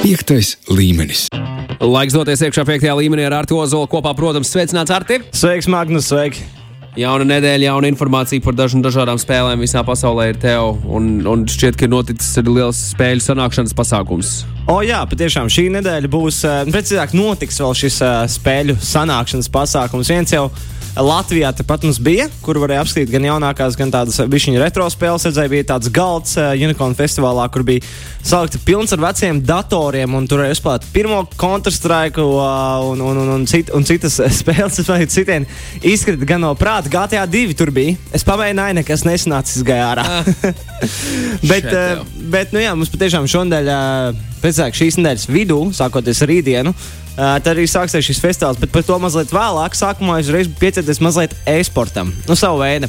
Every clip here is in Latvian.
Piektais līmenis. Laiks doties iekšā piektajā līmenī ar Artu Ozolu kopā, protams, sveicināts Arti. Sveiks, Magnus, sveiki! Jauna nedēļa, jauna informācija par dažām dažādām spēlēm visā pasaulē ir tev. Un, un šķiet, ka ir noticis arī liels spēļu sanākšanas pasākums. O, jā, patiešām šī nedēļa būs, eh, precīzāk, notiks vēl šis uh, spēļu sanākšanas pasākums. Viens jau Latvijā tepat mums bija, kur varēja apskatīt gan jaunākās, gan tādas višķiņu retro spēles. Redzēju, bija tāds galds uh, Unicorn festivālā, kur bija salikta pilns ar veciem datoriem, un tur varēja uzspēlēt pirmo Counter-Strike uh, un, un, un, un, cit, un citas spēles. Es domāju, citiem izkrita gan no prāta. GTA 2 tur bija. Es pamēģināju, nekas nesanācis gājā ārā. bet, uh, bet, nu jā, mums patiešām šodien, uh, pēc šīs nedēļas vidū, sākoties rītdienu, Uh, tad arī sāksies šis festivāls, bet par to mazliet vēlāk. Sākumā es uzreiz pieķerties mazliet e-sportam. Nu, savu veidu.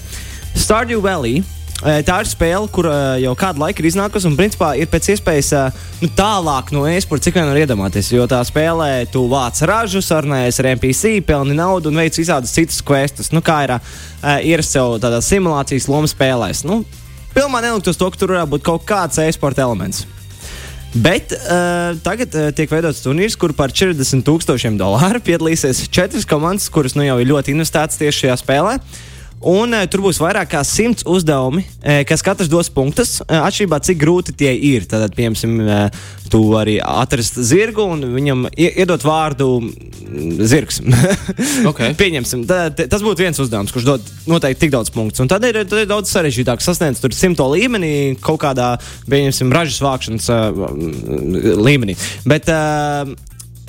Stardew Valley. Tā ir spēle, kur jau kādu laiku ir iznākusi un principā ir pēc iespējas nu, tālāk no e-sporta, cik vien var iedomāties. Jo tā spēlē, tu vāc ražu, sarunājies ar NPC, pelni naudu un veic visādas citas questus. Nu, kā ir ierasts jau tādās simulācijas lomu spēlēs. Nu, Pilnībā neliktos to, ka tur varētu būt kaut kāds e-sporta elements. Bet uh, tagad uh, tiek veidots turnīrs, kur par 40,000 dolāru piedalīsies četras komandas, kuras nu jau ir ļoti investētas tieši šajā spēlē. Un uh, tur būs vairāk kā simts uzdevumi, uh, kas katrs dos punktus, uh, atšķirībā cik grūti tie ir. Tad, piemēram, uh, tu arī atrast zirgu un viņam iedot vārdu zirgs. okay. Pieņemsim, tā, tas būtu viens uzdevums, kurš dod noteikti tik daudz punktus. Un tad ir, tad ir daudz sarežģītāk sasniegt tur simto līmenī, kaut kādā, pieņemsim, ražas vākšanas uh, līmenī. Bet, uh,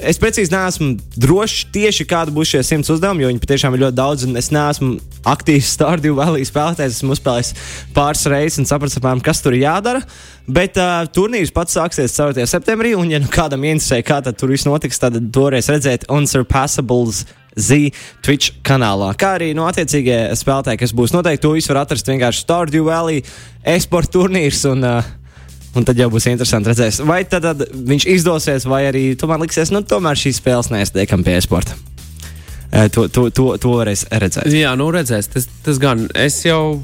Es precīzi neesmu drošs tieši kāda būs šie simts uzdevumi, jo viņi patiešām ir ļoti daudz. Es neesmu aktīvs Stardew Valley spēlētājs. Esmu uzspēlējis pāris reizes un sapratu, apmēram, kas tur jādara. Bet uh, turnīrs pats sāksies 4. septembrī, un, ja nu kādam interesē, kā tur viss notiks, tad toreiz redzēt Unsurpassables. Z Twitch kanālā, kā arī no attiecīgie spēlētāji, kas būs noteikti to visu var atrast vienkārši Stardew Valley e-sporta turnīrs. Un, uh, Un tad jau būs interesanti redzēt, vai tad, tad viņš izdosies, vai arī tomēr liksies, nu, tomēr šīs spēles neiestiekam pie sporta. E, to, to, to, to varēs redzēt. Jā, nu redzēs. Tas, tas gan es jau.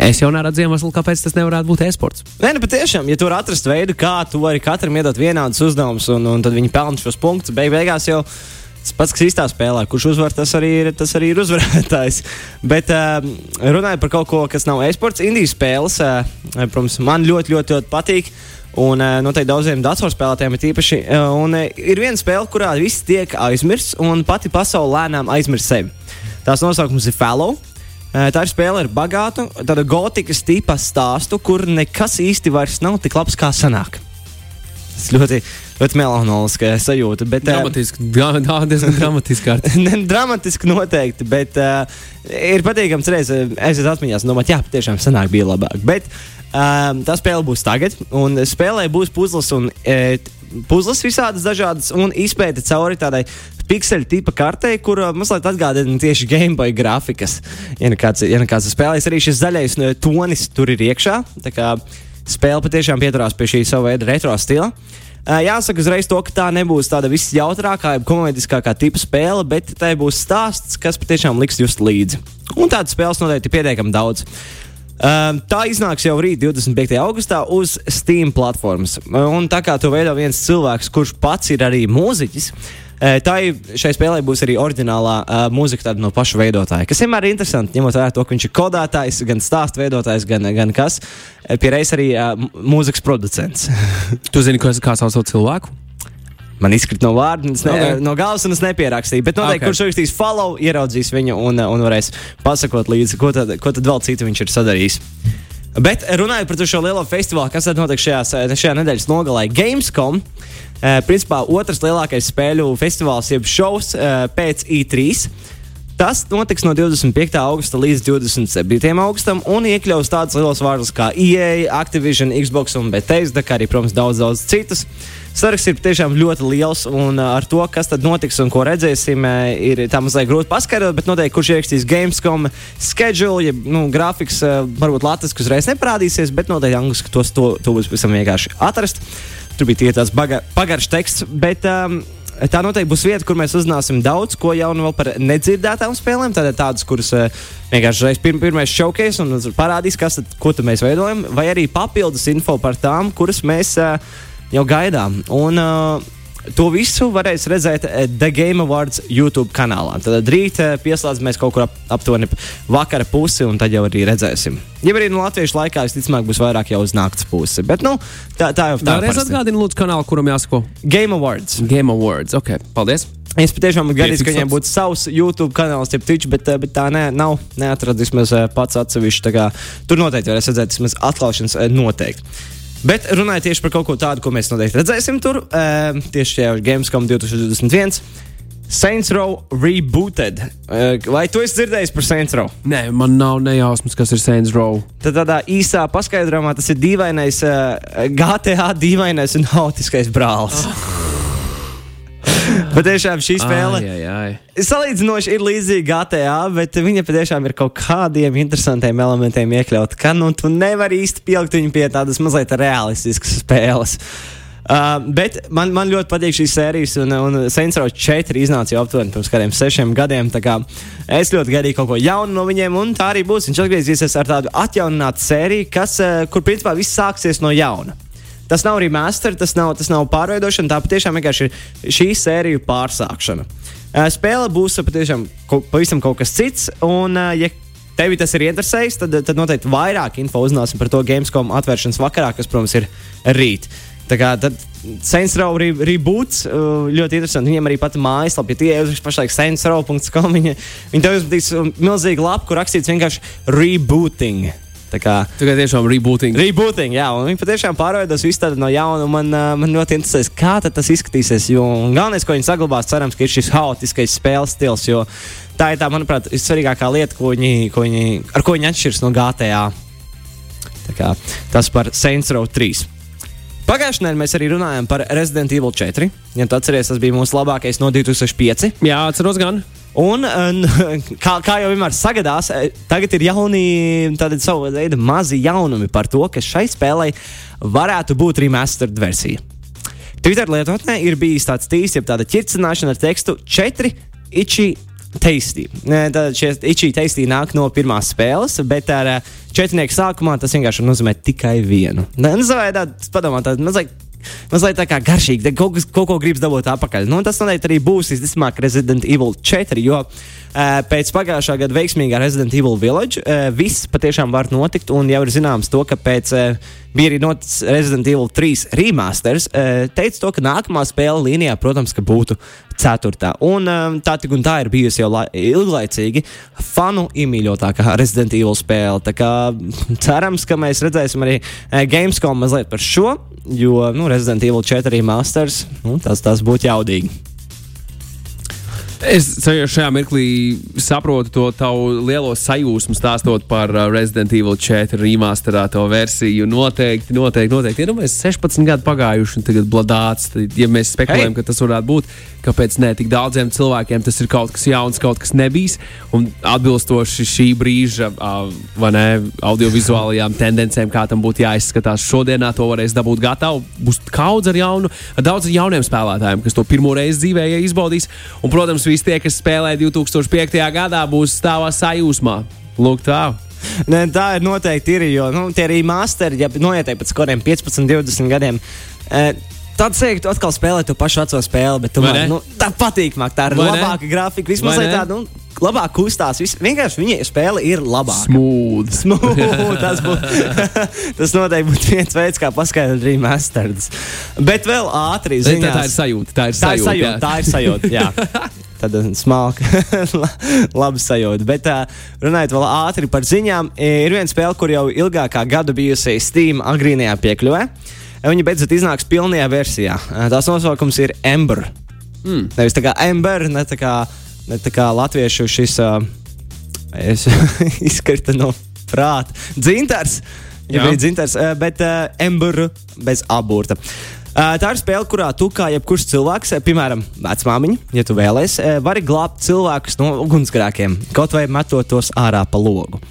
Es jau neredzu iemeslu, kāpēc tas nevarētu būt e-sports. Nē, nu patiešām, ja tur atrast veidu, kā tu vari katram iedot vienādus uzdevumus, un, un tad viņi pelna šos punktus, beig beigās jau tas pats, kas īstā spēlē, kurš uzvar, tas arī ir, tas arī ir uzvarētājs. Bet uh, runājot par kaut ko, kas nav e-sports, Indijas spēles, uh, protams, man ļoti, ļoti, ļoti patīk. Un uh, noteikti daudziem datorspēlētājiem ir īpaši. Uh, un uh, ir viena spēle, kurā viss tiek aizmirsts, un pati pasaule lēnām aizmirst sevi. Tās nosaukums ir Fallow. Tā ir spēle ar bagātu, tādu gotikas tipa stāstu, kur nekas īsti vairs nav tik labs, kā sanāk. Tas ļoti, ļoti melanholiska sajūta. Bet, dramatiski, uh, diezgan dramatiski. dramatiski noteikti, bet uh, ir patīkams reizes aiziet atmiņās un domāt, jā, patiešām sanāk bija labāk. Bet um, tā spēle būs tagad, un spēlē būs puzles un e, puzles visādas dažādas, un izpēta cauri tādai pikseļu tipa kartei, kur uh, mazliet atgādina tieši Gameboy grafikas. Ja nekāds, ja nekāds spēlēs, arī šis zaļais tonis tur ir iekšā. Spēle patiešām pieturās pie šī sava veida retro stila. Uh, jāsaka uzreiz to, ka tā nebūs tāda visjautrākā, komēdiskākā tipa spēle, bet tā būs stāsts, kas patiešām liks just līdzi. Un tādas spēles noteikti ir pietiekami daudz. Uh, tā iznāks jau rīt, 25. augustā, uz Steam platformas. Un tā kā to veido viens cilvēks, kurš pats ir arī mūziķis, Tā šai spēlē būs arī oriģinālā uh, mūzika no paša veidotāja, kas vienmēr ir interesanti, ņemot vērā to, ka viņš ir kodētājs, gan stāstu veidotājs, gan, gan kas. Pierreiz arī uh, mūzikas producents. tu zini, kas, kā sauc cilvēku? Man izkrita no vārda, ne, okay. no galvas, un es nepierakstīju. Bet noteikti, okay. kurš rakstīs follow, ieraudzīs viņu un, un varēs pasakot līdzi, ko tad, ko tad vēl citu viņš ir sadarījis. Bet runājot par šo lielo festivālu, kas tad notiek šajā, šajā nedēļas nogalē, Gamescom. Uh, principā otrs lielākais spēļu festivāls, jeb šovs uh, pēc I3. Tas notiks no 25. augusta līdz 27. augustam un iekļaus tādus lielus vārdus kā EA, Activision, Xbox un Bethesda, kā arī, protams, daudz, daudz citus. Saraksts ir tiešām ļoti liels, un ar to, kas tad notiks un ko redzēsim, ir tā mazliet grūti paskaidrot. Bet noteikti, kurš ierakstīs Gamescom schedule, ja nu, grafiks, varbūt Latvijas uzreiz neparādīsies, bet noteikti angliski tos to, to būs pavisam vienkārši atrast. Tur bija tāds baga, pagaršs teksts, bet um, tā noteikti būs vieta, kur mēs uzzināsim daudz ko jaunu vēl par nedzirdētām spēlēm. Tātad tādas, kuras uh, vienkārši reiz pir pirmais šaukais un parādīs, kas tad, ko tad mēs veidojam, vai arī papildus info par tām, kuras mēs. Uh, jau gaidām. Un, uh, To visu varēs redzēt eh, The Game Awards YouTube kanālā. Tad rīt eh, pieslēdzamies kaut kur ap, aptuveni vakara pusi, un tad jau arī redzēsim. Ja arī no latviešu laikā, visticamāk, būs vairāk jau uz naktas pusi. Bet nu, tā, tā jau tā ir. Es atgādinu, lūdzu, kanālu, kuram jāsako. Game Awards. Game Awards. Ok, paldies. Es patiešām gaidīju, ka viņiem būtu savs YouTube kanāls, jeb Twitch, bet, eh, bet tā ne, nav. Neatradu vismaz pats atsevišķi. Tur noteikti varēs redzēt, vismaz atklāšanas noteikti. Bet runājot tieši par kaut ko tādu, ko mēs noteikti redzēsim tur, uh, tieši šajā Gamescom 2021. Saints Row Rebooted. Uh, vai tu esi dzirdējis par Saints Row? Nē, man nav nejausmas, kas ir Saints Row. Tad tādā īsā paskaidrojumā tas ir dīvainais uh, GTA, dīvainais un haotiskais brālis. Oh. Patiešām šī spēle ai, ai, ai. salīdzinoši ir līdzīga GTA, bet viņa patiešām ir kaut kādiem interesantiem elementiem iekļauta. Ka nu, tu nevari īsti pielikt viņu pie tādas mazliet realistiskas spēles. Uh, bet man, man ļoti patīk šīs sērijas, un, un Row 4 iznāca jau aptuveni pirms kādiem sešiem gadiem. Es ļoti gaidīju kaut ko jaunu no viņiem, un tā arī būs. Viņš atgriezīsies ar tādu atjauninātu sēriju, kas, uh, kur principā viss sāksies no jauna. Tas nav remaster, tas nav, tas nav pārveidošana, tā patiešām vienkārši ir šī sērija pārsākšana. Spēle būs patiešām pavisam kaut kas cits, un, ja tevi tas ir interesējis, tad, tad noteikti vairāk info uzzināsim par to Gamescom atvēršanas vakarā, kas, protams, ir rīt. Tā kā tad Saints Row re, reboots ļoti interesanti. Viņiem arī pati mājaslapa, ja tie ir pašlaik saintsrow.com. Viņi, viņi tev uzmetīs milzīgu lapu, kur rakstīts vienkārši rebooting. Kā Tikai tiešām rebooting. Rebooting, jā, un viņi patiešām pārveidos visu tādu no jauna. Man, man ļoti interesēs, kā tas izskatīsies. Jo galvenais, ko viņi saglabās, cerams, ka ir šis haotiskais spēles stils. Jo tā ir tā, manuprāt, svarīgākā lieta, ko viņi, ko viņi, ar ko viņi atšķiras no GTA. Kā, tas par Saints Row 3. Pagājušajā nedēļā mēs arī runājām par Resident Evil 4. Ja tu atceries, tas bija mūsu labākais no 2005. Jā, atceros gan. Un, kā, kā jau vienmēr sagadās, e, tagad ir jauni, tādi savu veidu mazi jaunumi par to, ka šai spēlei varētu būt remastered versija. Twitter lietotnē ir bijis tāds tīrs, jeb tāda ķircināšana ar tekstu 4 ichi tasty. Tad šie ichi tasty nāk no pirmās spēles, bet ar e, četrnieku sākumā tas vienkārši nozīmē tikai vienu. Nezinu, tādu padomāt, tādu mazliet mazliet tā kā garšīgi, kaut, kas, kaut ko gribas dabūt atpakaļ. Nu, tas noteikti arī būs visticamāk Resident Evil 4, jo pēc pagājušā gada veiksmīgā Resident Evil Village uh, viss patiešām var notikt, un jau ir zināms to, ka pēc bija arī noticis Resident Evil 3 remasters, teica to, ka nākamā spēle līnijā, protams, ka būtu ceturtā. Un tā tik un tā ir bijusi jau ilglaicīgi fanu iemīļotākā Resident Evil spēle. Tā kā cerams, ka mēs redzēsim arī Gamescom mazliet par šo, jo nu, Resident Evil 4 Masters nu, tas, tas būtu jaudīgi. Es šajā mirklī saprotu to tavu lielo sajūsmu stāstot par uh, Resident Evil 4 remasterēto versiju. Noteikti, noteikti, noteikti. Iedomājieties, ja 16 gadi pagājuši un tagad bladāts. Tad, ja mēs spekulējam, hey. ka tas varētu būt, kāpēc ne tik daudziem cilvēkiem tas ir kaut kas jauns, kaut kas nebijis. Un atbilstoši šī brīža uh, ne, audiovizuālajām tendencēm, kā tam būtu jāizskatās šodienā, to varēs dabūt gatavu. Būs kaudz ar jaunu, daudz ar jauniem spēlētājiem, kas to pirmo reizi dzīvē izbaudīs. Un, protams, visi tie, kas spēlē 2005. gadā, būs stāvā sajūsmā. Lūk, tā. Ne, tā ir noteikti ir, jo nu, tie arī masteri, ja noiet pēc kādiem 15, 20 gadiem. E, Tad sēž, tu atkal spēlē to pašu veco spēli, bet tomēr, nu, tā patīk, man tā ir Vai labāka ne? grafika. Vismaz tāda, nu, labāk kustās. Vis, vienkārši viņa spēle ir labāka. Smooth. Smooth. tas, būt, tas noteikti būtu viens veids, kā paskaidrot remasterus. Bet vēl ātri ziņās. Tā, tā ir sajūta. Tā ir sajūta. Tā ir sajūta. Tā ir sajūta jā. Tāda smalka, laba sajūta. Bet, uh, runājot vēl ātri par ziņām, ir viena spēle, kur jau ilgākā gada bijusi Steam agrīnajā piekļuvē. Viņa beidzot iznāks pilnajā versijā. Tās nosaukums ir Ember. Mm. Nevis tā kā Ember, ne tā kā, ne tā kā latviešu šis uh, izkrita no prāta. Dzintars! Ja bija dzintars, bet uh, Ember bez aburta. Uh, tā ir spēle, kurā tu kā jebkurš cilvēks, piemēram, vecmāmiņa, ja tu vēlēsies, vari glābt cilvēkus no ugunsgrēkiem, kaut vai metot tos ārā pa logu.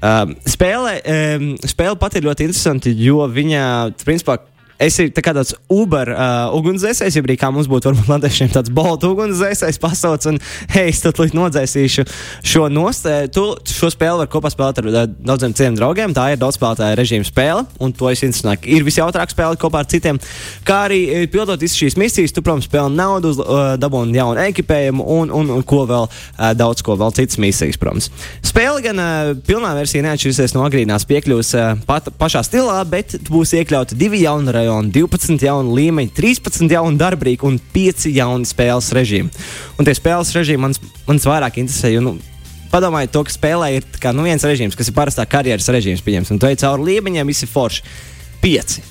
Um, spēle, um, spēle pat ir ļoti interesanta, jo viņa, principā, tā kā tāds Uber uh, ugunsdzēsējs, ja kā mums būtu varbūt latviešiem tāds Bolt ugunsdzēsējs pasauc un, hei, es tad līdz nodzēsīšu šo nost. Tu šo spēli var kopā spēlēt ar uh, daudziem citiem draugiem. Tā ir daudzspēlētāja režīma spēle, un to es interesanti. Ir visjautrāk spēlēt kopā ar citiem. Kā arī pildot visas šīs misijas, tu, protams, spēlē naudu, uh, dabūni jaunu ekipējumu un, un, un ko vēl, uh, daudz ko vēl citas misijas, protams. Spēle gan uh, pilnā versija neatšķirsies no agrīnās piekļuves uh, pat, pašā stilā, bet būs iekļauti divi jauni rajoni, 12 jauni līmeņi, 13 jauni darbrīki un 5 jauni spēles režīmi. Un tie spēles režīmi man, man vairāk interesē. Jo, nu, Padomājiet, to, ka spēlē ir kā, nu, viens režīms, kas ir parastā karjeras režīms, pieņems, un tu ej cauri līmeņiem, visi forši. Pieci.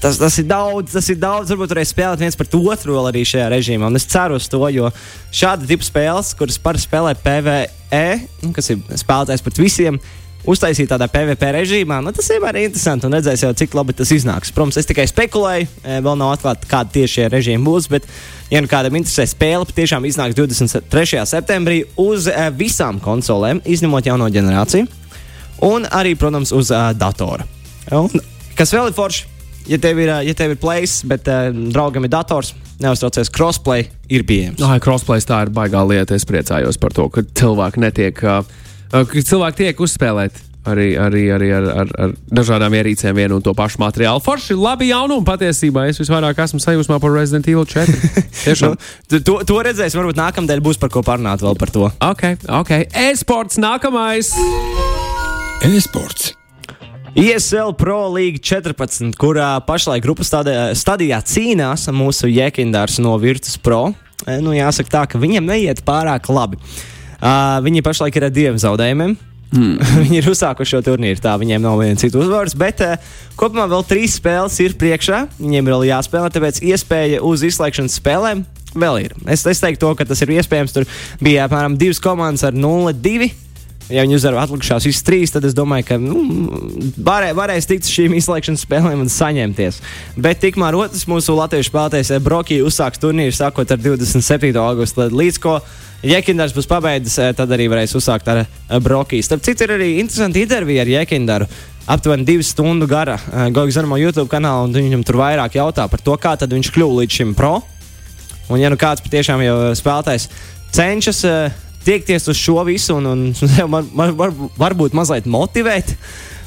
Tas, tas ir daudz, tas ir daudz. Varbūt varēs spēlēt viens pret otru vēl arī šajā režīmā. Un es ceru uz to, jo šāda tipa spēles, kuras parasti spēlē PVE, nu, kas ir spēlētājs pret visiem, uztaisīt tādā PVP režīmā, nu, tas vienmēr ir interesanti un redzēs jau, cik labi tas iznāks. Protams, es tikai spekulēju, e, vēl nav atklāta, kāda tieši šie režīmi būs, bet, ja nu kādam interesē spēle, patiešām iznāks 23. septembrī uz e, visām konsolēm, izņemot jauno ģenerāciju, un arī, protams, uz uh, datora. Un, kas vēl ir forši? Ja tev ir, ja tev ir plays, bet uh, draugam ir dators, neuztraucies, crossplay ir pieejams. Ah, crossplay tā ir baigā lieta. Es priecājos par to, ka cilvēki netiek. Uh, cilvēki tiek uzspēlēti arī, arī, arī ar, ar, ar dažādām ierīcēm vienu un to pašu materiālu. Forši, labi, jaunumi patiesībā. Es visvairāk esmu sajūsmā par Resident Evil 4. Tiešām. nu, to, to redzēs, varbūt nākamnedēļ būs par ko parunāt vēl par to. Ok, ok. E-sports nākamais. E-sports. ESL Pro League 14, kurā pašlaik grupas stadijā, stadijā cīnās mūsu Jekindārs no Virtus Pro. Nu, jāsaka tā, ka viņam neiet pārāk labi. Uh, viņi pašlaik ir ar diviem zaudējumiem. Mm. viņi ir uzsākuši šo turnīru, tā viņiem nav viena cita uzvaras, bet uh, kopumā vēl trīs spēles ir priekšā. Viņiem ir vēl jāspēlē, tāpēc iespēja uz izslēgšanas spēlēm vēl ir. Es, es teiktu, to, ka tas ir iespējams. Tur bija apmēram divas komandas ar 0-2. Ja viņi uzvar atlikušās visas trīs, tad es domāju, ka nu, varē, varēs tikt šīm izslēgšanas spēlēm un saņemties. Bet tikmēr otrs mūsu latviešu spēlētājs Brokī uzsāks turnīru sākot ar 27. augustu līdz ko Jekindars būs pabeidzis, eh, tad arī varēs uzsākt ar eh, Brokiju. Starp citu, ir arī interesanti intervija ar Jekindaru. Aptuveni divu stundu gara eh, Gogs Zanamo YouTube kanālā, un viņam tur vairāk jautā par to, kā viņš kļuva līdz šim pro. Un, ja nu kāds patiešām jau spēlētājs cenšas tiekties uz šo visu un, un man, man, var, varbūt mazliet motivēt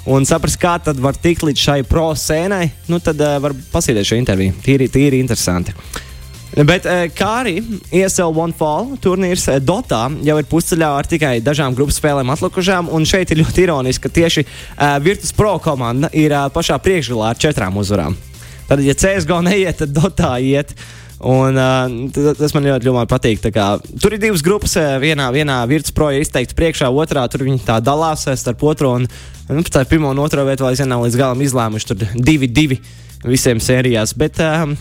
un saprast, kā tad var tikt līdz šai pro sēnai, nu tad uh, var pasīdēt šo interviju. Tīri, tīri interesanti. Bet eh, kā arī ESL One Fall turnīrs eh, Dotā jau ir pusceļā ar tikai dažām grupas spēlēm atlikušām, un šeit ir ļoti ironiski, ka tieši Virtus Pro komanda ir pašā priekšgalā ar četrām uzvarām. Tad, ja CSGO neiet, tad Dotā iet. Un, uh, tas man ļoti, ļoti patīk. Kā, tur ir divas grupas. Vienā, vienā Pro ir izteikti priekšā, otrā tur viņi tā dalās starp otro. Un, nu, tā pirmo un otro vietu vēl aizvien nav līdz galam izlēmuši. Tur divi, divi visiem sērijās. Bet, uh,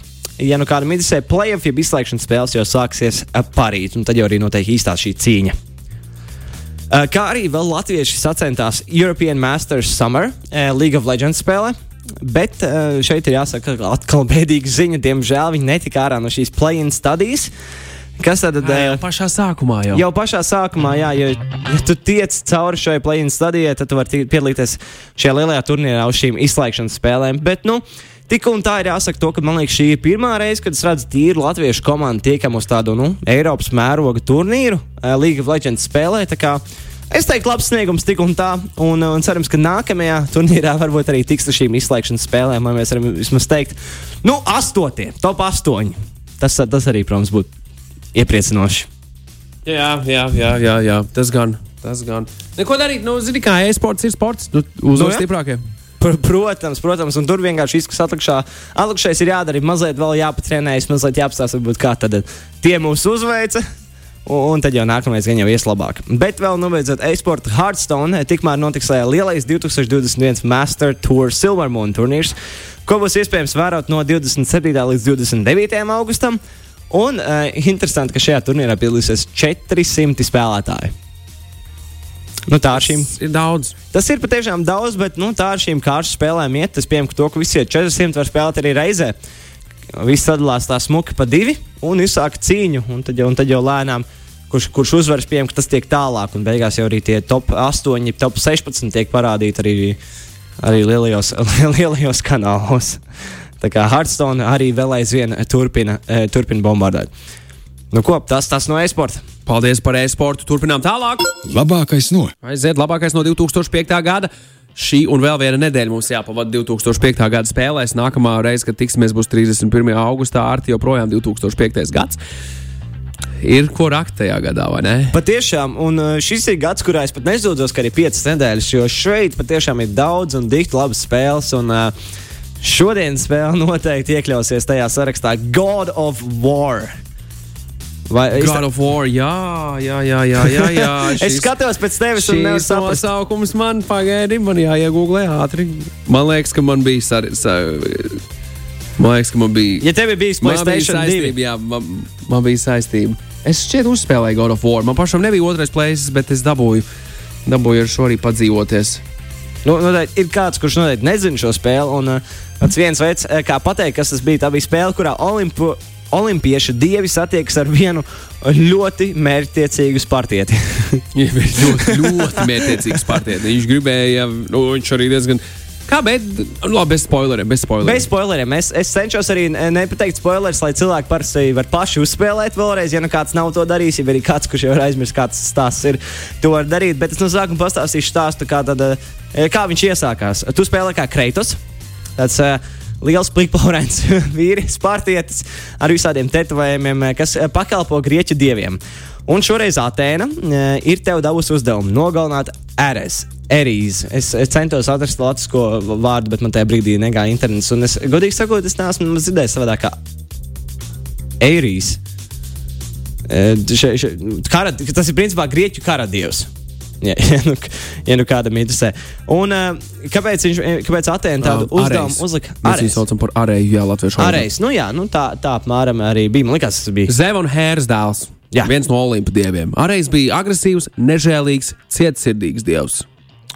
ja nu kādam interesē playoff, jeb izslēgšanas spēles, jau sāksies parīt, un tad jau arī notiek īstā šī cīņa. Kā arī vēl latvieši sacentās European Masters Summer League of Legends spēlē. Bet šeit ir jāsaka, ka atkal bēdīga ziņa. Diemžēl viņi netika ārā no šīs play-in stadijas. Kas tad ir? Jau pašā sākumā jau. Jau pašā sākumā, jā, jo, ja tu tiec cauri šai play-in stadijai, tad tu vari piedalīties šajā lielajā turnīrā uz šīm izslēgšanas spēlēm. Bet, nu, Tik un tā ir jāsaka, to, ka man liekas, šī ir pirmā reize, kad es redzu tīru latviešu komandu tiekam uz tādu nu, Eiropas mēroga turnīru, uh, League of Legends spēlē. Es teiktu, labs sniegums tik un tā, un, un cerams, ka nākamajā turnīrā varbūt arī tiks ar šīm izslēgšanas spēlēm, lai mēs varam vismaz teikt, nu, astotie, top astoņi. Tas, tas arī, protams, būtu iepriecinoši. Jā, jā, jā, jā, jā. tas gan. Tas gan. Neko darīt, nu, zini, kā e-sports ir sports. Nu, uz nu, stiprākiem. Pr protams, protams, un tur vienkārši viss, kas atlikušā, atlikušais ir jādara, mazliet vēl jāpatrēnējas, mazliet jāapstāsta, kā tad tie mūs uzveica. Un, un tad jau nākamais gan jau ies labāk. Bet vēl nobeidzot e-sporta Hearthstone, tikmēr notiks lielais 2021 Master Tour Silver Moon turnīrs, ko būs iespējams vērot no 27. līdz 29. augustam. Un uh, interesanti, ka šajā turnīrā piedalīsies 400 spēlētāji. Nu, tā ar šīm ir daudz. Tas ir patiešām daudz, bet nu, tā ar šīm kārtas spēlēm iet. Es pieņemu, ka to, ka visi 400 var spēlēt arī reizē. Visi sadalās tā smuki pa divi un izsāk cīņu. Un tad jau, un tad jau lēnām, kurš, kurš uzvaras, pieņem, ka tas tiek tālāk. Un beigās jau arī tie top 8, top 16 tiek parādīti arī, arī lielajos, lielajos kanālos. Tā kā Hearthstone arī vēl aizvien turpina, eh, turpina bombardēt. Nu, ko, tas, tas no e-sporta. Paldies par e-sportu. Turpinām tālāk. Labākais no Aiziet, labākais no 2005. gada. Šī un vēl viena nedēļa mums jāpavada 2005. gada spēlēs. Nākamā reize, kad tiksimies, būs 31. augustā. Ar joprojām 2005. gads. Ir ko rakt tajā gadā, vai ne? Patiešām, un uh, šis ir gads, kurā es pat nezūdzos, ka ir piecas nedēļas, jo šeit patiešām ir daudz un dikti labas spēles. Un, uh, šodienas spēle noteikti iekļausies tajā sarakstā God of War. Vai God of War, jā, jā, jā, jā. jā, jā. es skatos pēc tevis, un Šis saprast, nosaukums man pagaidi, man jāiegūlē ātri. Man liekas, ka man bija sar, sa, man liekas, ka man bija. ja tev ir bijis Man bija Playstation 2. saistība, jā, man, man bija saistība. Es šķiet, uzspēlēju God of War. Man pašam nebija otrais plēsis, bet es dabūju, dabūju ar šo arī padzīvoties. Nu, noteikti, ir kāds, kurš noteikti nezina šo spēli. Un uh, tas viens veids, eh, kā pateikt, kas tas bija, tā bija spēle, kurā Olimpu, olimpiešu dievi satiekas ar vienu ļoti mērķtiecīgu spartieti. Viņš bija ļoti, ļoti mērķiecīgs partijas. Viņš gribēja, nu, viņš arī diezgan. Kā, bet, nu, labi, bez spoileriem, bez spoileriem. Bez spoileriem. Es, es cenšos arī nepateikt spoilers, lai cilvēki parasti var paši uzspēlēt vēlreiz. Ja nu kāds nav to darījis, ja arī kāds, kurš jau ir aizmirsis, kāds tas ir, to var darīt. Bet es no sākuma pastāstīšu stāstu, kā, tad, eh, kā viņš iesākās. Tu spēlē kā Kreitos. Tāds, uh, Liels plikpaurēns vīrietis, pārtietis ar visādiem tetovējumiem, eh, kas eh, pakalpo grieķu dieviem. Un šoreiz Atēna uh, ir tev devusi uzdevumu nogalināt Eres. Erīzi. Es, es centos atrast latviešu vārdu, bet man tajā brīdī negāja internets. Un es, godīgi sakot, es neesmu dzirdējis savādāk kā Eirijas. Kara, tas ir principā grieķu karadievs. Ja, ja, nu, ja nu kādam interesē. Un, uh, kāpēc viņš kāpēc Atēna tādu Um, uzdevumu uzlika? Mēs viņu saucam par arēju, jā, latviešu valodā. Arējs. Nu, jā, nu, tā, tā apmēram arī bija. Man liekas, tas bija. Zeva un Hēras dēls. Jā. Viens no Olimpa dieviem. Arējs bija agresīvs, nežēlīgs, cietsirdīgs dievs.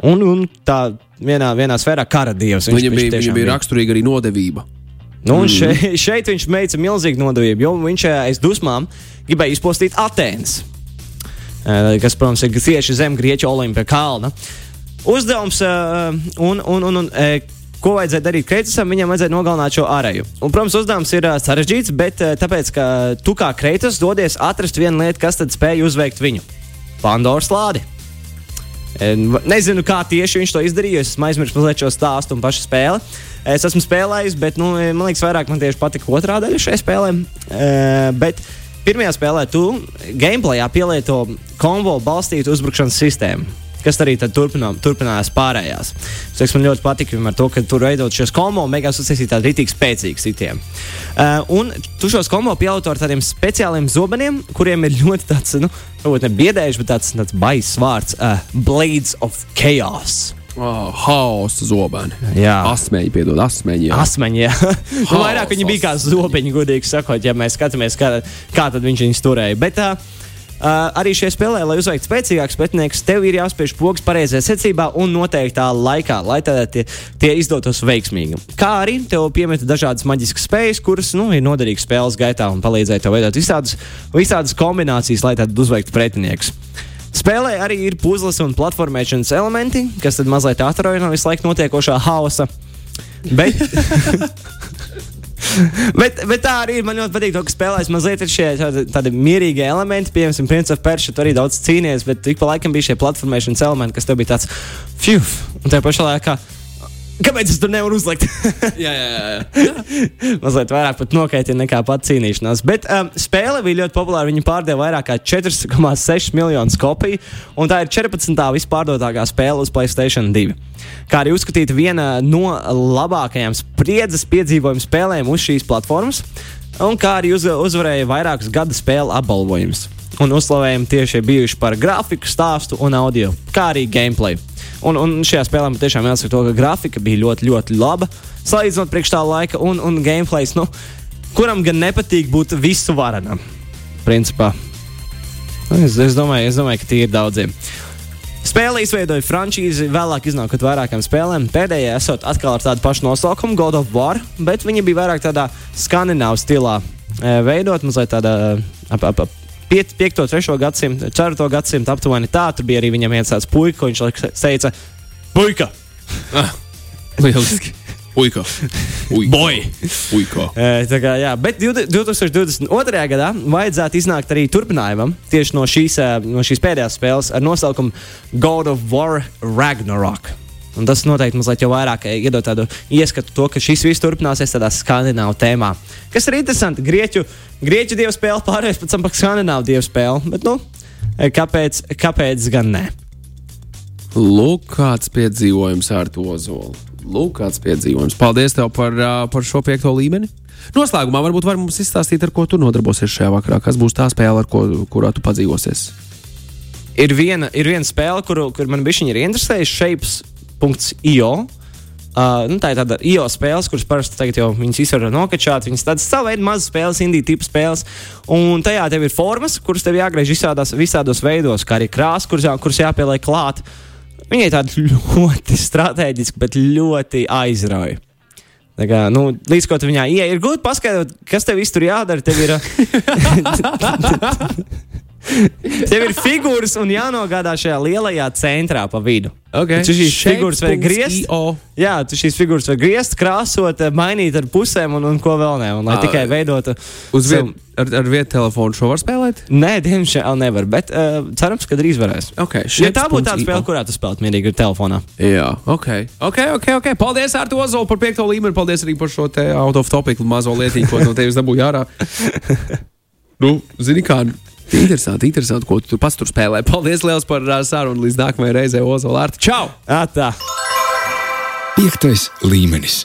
Un, un tā vienā, vienā sfērā kara dievs. Viņam bija, viņam bija raksturīga arī nodevība. Nu, un šeit, šeit viņš veica milzīgu nodevību, jo viņš eh, aiz dusmām gribēja izpostīt Atēnas, eh, kas, protams, ir tieši zem Grieķu Olimpija kalna. Uzdevums, un, un, un, un ko vajadzēja darīt Kreitasam, viņam vajadzēja nogalināt šo ārēju. Un, protams, uzdevums ir eh, sarežģīts, bet eh, tāpēc, ka tu kā Kreitas dodies atrast vienu lietu, kas tad spēj uzveikt viņu - Pandoras lādi. Nezinu, kā tieši viņš to izdarīja. Es esmu aizmirsis mazliet šo stāstu un pašu spēli. Es esmu spēlējis, bet nu, man liekas, vairāk man tieši patika otrā daļa šai spēlē. E, bet pirmajā spēlē tu gameplayā pielieto kombo balstītu uzbrukšanas sistēmu. Kas arī turpinā, turpinājās pārējās. Es teiktu, man ļoti patika ar to, ka tur veidot šos kombo, un beigās uztaisīt tādu rītīgi spēcīgu sitienu. Uh, un tu šos kombo pielieto ar tādiem speciāliem zobeniem, kuriem ir ļoti tāds, nu, varbūt ne biedējuši, bet tāds, tāds baiss vārds uh, - Blades of Chaos. Oh, Hausa zobeni. Jā. Asmeņi, piedod, asmeņi. jā. Asmeņi, jā. nu, vairāk viņi bija kā zobeņi, godīgi sakot, ja mēs skatāmies, kā, kā viņš viņus turēja. Bet, uh, Uh, arī šajā spēlē, lai uzveiktu spēcīgākus pretinieks, tev ir jāspiež pogas pareizajā secībā un noteiktā laikā, lai tie, tie izdotos veiksmīgi. Kā arī tev piemeta dažādas maģiskas spējas, kuras nu, ir noderīgas spēles gaitā un palīdzēja tev veidot visādas, visādas kombinācijas, lai tad uzveiktu pretinieks. Spēlē arī ir puzles un platformēšanas elementi, kas tad mazliet atrauja no visu laiku notiekošā hausa. Bet, bet, bet tā arī ir. Man ļoti patīk, to, ka spēlēs mazliet ir šie tādi, tādi mierīgi elementi. Piemēram, Prince of Persia tur arī daudz cīnījies, bet ik pa laikam bija šie platformēšanas elementi, kas tev bija tāds fiu, un tajā pašā laikā. Kāpēc es tur nevaru uzlikt? jā, jā, jā. jā. Mazliet vairāk pat nokaitina nekā pat cīnīšanās. Bet um, spēle bija ļoti populāra. Viņa pārdeva vairāk kā 4,6 miljonus kopiju, un tā ir 14. vispārdotākā spēle uz Playstation 2. Kā arī uzskatīta viena no labākajām spriedzes piedzīvojumu spēlēm uz šīs platformas, un kā arī uz, uzvarēja vairākus gadu spēļu apbalvojumus. Un uzslavējumi tieši bijuši par grafiku, stāstu un audio, kā arī gameplay. Un, un šajā spēlē man tiešām jāsaka, to, ka grafika bija ļoti, ļoti laba. Salīdzinot priekš tā laika, un, un gameplays, nu, kuram gan nepatīk būt visu varenam. Principā. Nu, Es, es, domāju, es domāju, ka tie ir daudziem. Spēle izveidoja frančīzi, vēlāk iznākot vairākām spēlēm. Pēdējā esot atkal ar tādu pašu nosaukumu, God of War, bet viņi bija vairāk tādā skandināvu stilā e, veidot, mazliet tādā ap, ap, ap 5, 3 gadsimtu, 4 gadsimtu aptuveni tā. Tur bija arī viņam viens tāds puika, ko viņš teica, puika! Lieliski. Uika. Uika. Boy! Uika. E, tā kā, jā, bet 20- 2022. gadā vajadzētu iznākt arī turpinājumam tieši no šīs, e, no šīs pēdējās spēles ar nosaukumu God of War Ragnarok. Un tas noteikti mazliet jau vairāk e, iedod tādu ieskatu to, ka šis viss turpināsies tādā skandināvu tēmā. Kas ir interesanti, grieķu, grieķu dievu spēle pārējais pēc tam par skandināvu dievu spēli. Bet, nu, e, kāpēc, kāpēc gan ne? Lūk, kāds piedzīvojums ar to zolu. Lūk, kāds piedzīvojums. Paldies tev par, par šo piekto līmeni. Noslēgumā varbūt var mums izstāstīt, ar ko tu nodarbosies šajā vakarā. Kas būs tā spēle, ar ko, kurā tu padzīvosies? ir viena, ir viena spēle, kuru, kur man bija ir interesējusi, shapes.io. Uh, nu, tā ir tāda IO spēle, kuras parasti tagad jau viņas izsver nokačāt. Viņas tādas savu veidu mazas spēles, indiju tipu spēles. Un tajā tev ir formas, kuras tev jāgriež visādās, visādos veidos, kā arī krāsas, kuras, jā, kuras jāpieliek klāt. Viņai tāda ļoti strateģiska, bet ļoti aizrauja. Tā Kā, nu, līdz ko tu viņā ieej, ir grūti paskaidrot, kas tev viss tur jādara. Tev ir, tev ir figūras un jānogādā šajā lielajā centrā pa vidu. Okay. Tu šīs figūras var griezt. Shapes.io. Jā, tu šīs figūras var griezt, krāsot, mainīt ar pusēm un, un ko vēl ne. Un, lai Ā, tikai veidotu Uz vietas ar, ar vietu telefonu šo var spēlēt? Nē, diemžēl nevar, bet uh, cerams, ka drīz varēs. Okay, Ja tā būtu tāda spēle, kurā tu spēlētu mierīgi ar telefonā. Jā, ok. Ok, ok. okay. Paldies, Artu Ozolu, par piekto līmeni. Paldies arī par šo te out of topic mazo lietiņu, ko no tevis dabūju ārā. nu, zini, kā. Interesanti, interesanti, ko tu tur pats tur spēlē. Paldies liels par uh, sarunu. Līdz nākamajai reizei, Ozola Arta. Čau! À, tā. Piektais līmenis.